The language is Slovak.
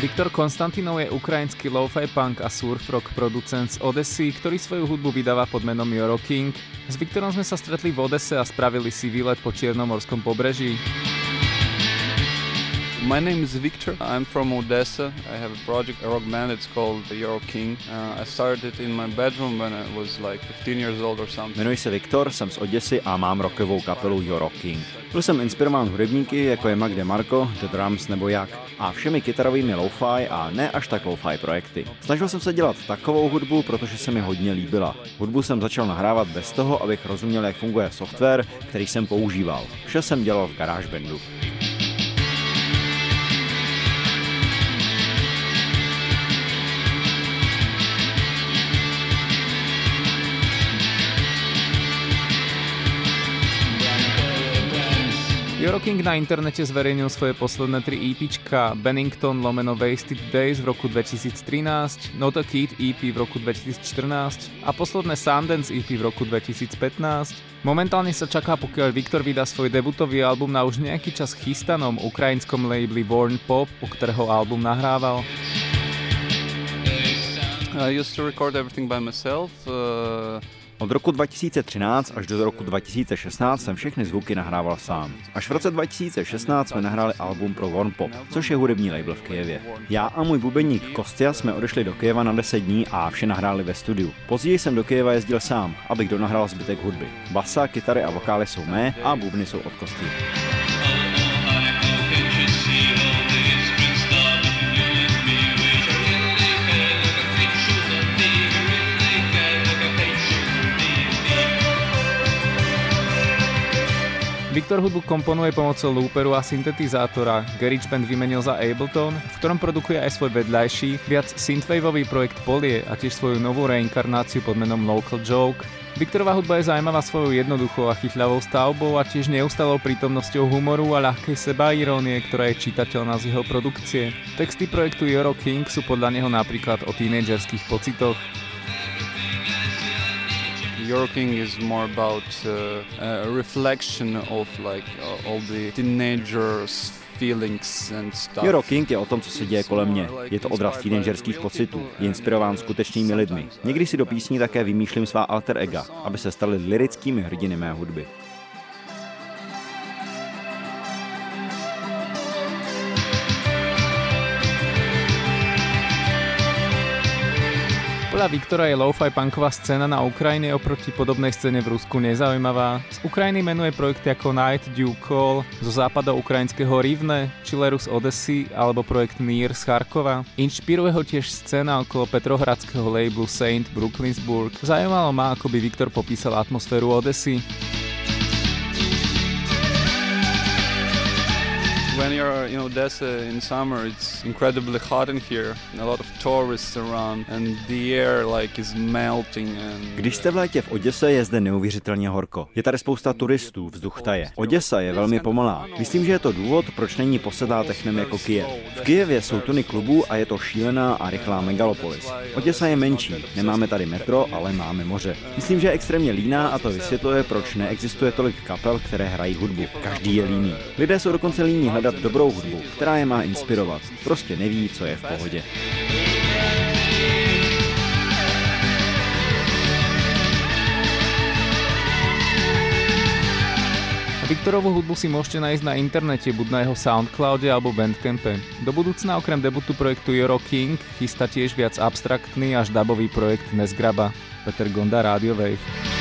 Viktor Konstantinov je ukrajinský lo-fi punk a surf rock producent z Odessy, ktorý svoju hudbu vydáva pod menom Euro King. S Viktorom sme sa stretli v Odese a spravili si výlet po Čiernomorskom pobreží. My name is Victor. I'm from Odessa. I have a project, a rock band. It's called Euro King. Uh, I started in my bedroom when I was like 15 years old or something. Jmenuji se Viktor, jsem z Oděsy a mám rockovou kapelu Euro King. Byl jsem inspirován hudebníky, jako je Magde Marko, The Drums nebo Jak, a všemi kytarovými lo-fi a ne až tak lo-fi projekty. Snažil jsem se dělat takovou hudbu, protože se mi hodně líbila. Hudbu jsem začal nahrávat bez toho, abych rozuměl, jak funguje software, který jsem používal. Vše jsem dělal v GarageBandu. Euroking na internete zverejnil svoje posledné tri EPčka Bennington lomeno Wasted Days v roku 2013, Not a Kid EP v roku 2014 a posledné Sundance EP v roku 2015. Momentálne sa čaká, pokiaľ Viktor vydá svoj debutový album na už nejaký čas chystanom ukrajinskom labeli Warn Pop, u ktorého album nahrával. I used to record everything by myself. Uh... Od roku 2013 až do roku 2016 jsem všechny zvuky nahrával sám. Až v roce 2016 jsme nahráli album pro Warm Pop, což je hudební label v Kijevě. Já a můj bubeník Kostia jsme odešli do Kijeva na 10 dní a vše nahráli ve studiu. Později jsem do Kijeva jezdil sám, abych donahrál zbytek hudby. Basa, kytary a vokály jsou mé a bubny jsou od Kostia. Viktor hudbu komponuje pomocou looperu a syntetizátora. GarageBand vymenil za Ableton, v ktorom produkuje aj svoj vedľajší, viac synthwaveový projekt Polie a tiež svoju novú reinkarnáciu pod menom Local Joke. Viktorová hudba je zaujímavá svojou jednoduchou a chytľavou stavbou a tiež neustalou prítomnosťou humoru a ľahkej sebairónie, ktorá je čitateľná z jeho produkcie. Texty projektu Euro King sú podľa neho napríklad o tínedžerských pocitoch. Euroking is more about uh, a reflection of like uh, all the teenagers Euro King je o tom, co se děje kolem mě. Je to odraz teenagerských pocitů. Je inspirován skutečnými lidmi. Někdy si do písní také vymýšlím svá alter ega, aby se staly lirickými hrdiny mé hudby. Podľa Viktora je lo-fi punková scéna na Ukrajine oproti podobnej scéne v Rusku nezaujímavá. Z Ukrajiny menuje projekty ako Night Dew Call, zo západov ukrajinského Rivne, Chillerus Odyssey alebo projekt Nier z Charkova. Inšpiruje ho tiež scéna okolo petrohradského labelu Saint Brooklynsburg. Zajímalo ma, ako by Viktor popísal atmosféru Odyssey. When you're in Odessa in summer, it's incredibly hot in here. A lot of tourists around, and the air like is melting. And... Když jste v létě v Oděse, je zde neuvěřitelně horko. Je tady spousta turistů, vzduch taje. Oděsa je velmi pomalá. Myslím, že je to důvod, proč není posedá technem jako Kyjev. V Kyjevě jsou tuny klubů a je to šílená a rychlá megalopolis. Oděsa je menší, nemáme tady metro, ale máme moře. Myslím, že je extrémně líná a to vysvětluje, proč neexistuje tolik kapel, které hrají hudbu. Každý je líný. Lidé jsou dokonce líní hledat hledat dobrou hudbu, která je má inspirovat. Prostě neví, co je v pohodě. Viktorovú hudbu si môžete nájsť na internete, buď na jeho Soundcloude alebo Bandcampe. Do budúcna okrem debutu projektu Euro King chystá tiež viac abstraktný až dubový projekt Nesgraba. Peter Gonda, Radio Wave.